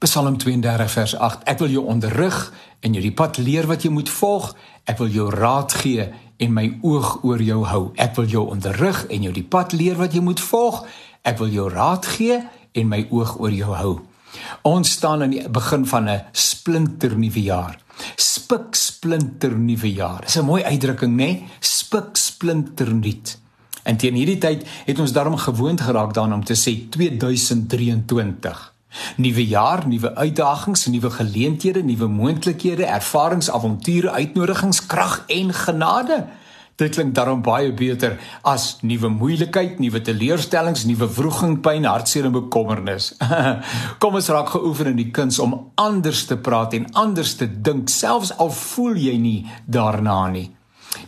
Psalm 32 vers 8. Ek wil jou onderrig en jou die pad leer wat jy moet volg. Ek wil jou raad gee en my oog oor jou hou. Ek wil jou onderrig en jou die pad leer wat jy moet volg. Ek wil jou raad gee en my oog oor jou hou. Ons staan aan die begin van 'n splinter nuwe jaar. Spik splinter nuwe jaar. Dis 'n mooi uitdrukking, né? Nee? Spik splinter nuut. En teen hierdie tyd het ons daarom gewoond geraak daaraan om te sê 2023. Nuwe jaar, nuwe uitdagings, nuwe geleenthede, nuwe moontlikhede, ervarings, avonture, uitnodigings, krag en genade. Dit klink daarom baie beter as nuwe moeilikheid, nuwe teleurstellings, nuwe wroging, pyn, hartseer en bekommernis. Kom ons raak geoefen in die kuns om anders te praat en anders te dink, selfs al voel jy nie daarna nie.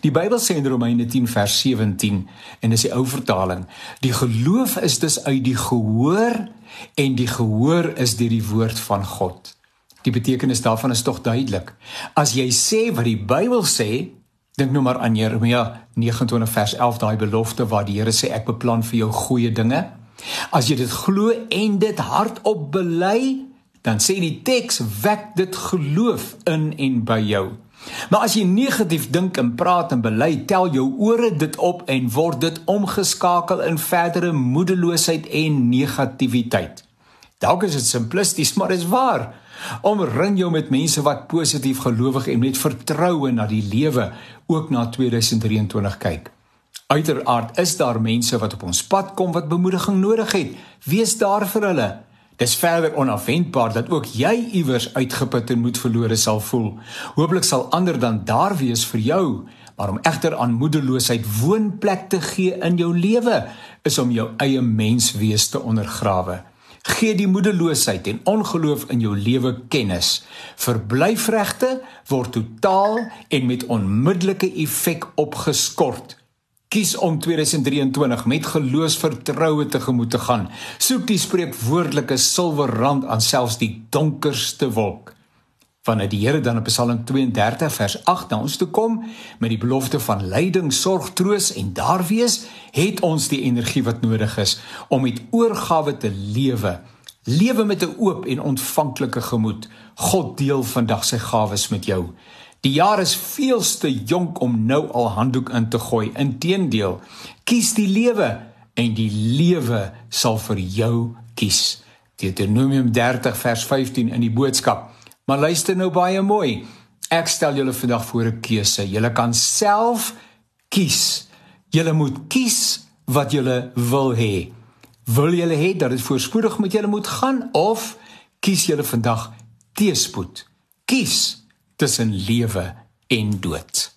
Die Bybel sê in Romeine 10 vers 17 en dis die ou vertaling: Die geloof is dus uit die gehoor en die gehoor is deur die woord van God. Die betekenis daarvan is tog duidelik. As jy sê wat die Bybel sê, dink nou maar aan Jeremia 29 vers 11 daai belofte waar die Here sê ek beplan vir jou goeie dinge. As jy dit glo en dit hardop bely, dan sê die teks wek dit geloof in en by jou. Maar as jy negatief dink en praat en bely, tel jou ore dit op en word dit omgeskakel in verdere moedeloosheid en negativiteit. Dalk is dit simplisties, maar is waar. Omring jou met mense wat positief gelowig en met vertroue na die lewe ook na 2023 kyk. Uiteraard is daar mense wat op ons pad kom wat bemoediging nodig het. Wees daar vir hulle. Dis verder onafwendbaar dat ook jy iewers uitgeput en moed verlore sal voel. Hooplik sal ander dan daar wees vir jou, maar om egter aan moedeloosheid woonplek te gee in jou lewe is om jou eie menswees te ondergrawe. Gee die moedeloosheid en ongeloof in jou lewe kennis. Verblyfregte word totaal en met onmiddellike effek opgeskort. Kies om 2023 met geloofsvertroue tegemoet te gaan. Soek die spreekwoordelike silwer rand aan selfs die donkerste wolk. Vanuit die Here dan op Psalm 32 vers 8 na ons toe kom met die belofte van lyding, sorg, troos en daar wees, het ons die energie wat nodig is om met oorgawe te lewe. Lewe met 'n oop en ontvanklike gemoed. God deel vandag sy gawes met jou. Die jaar is veels te jonk om nou al handdoek in te gooi. Inteendeel, kies die lewe en die lewe sal vir jou kies. Deuteronomium 30 vers 15 in die boodskap. Maar luister nou baie mooi. Ek stel julle vandag voor 'n keuse. Julle kan self kies. Julle moet kies wat julle wil hê. Wil julle hê dat dit voorspoedig met julle moet gaan of kies julle vandag teespoed? Kies tussen lewe en dood.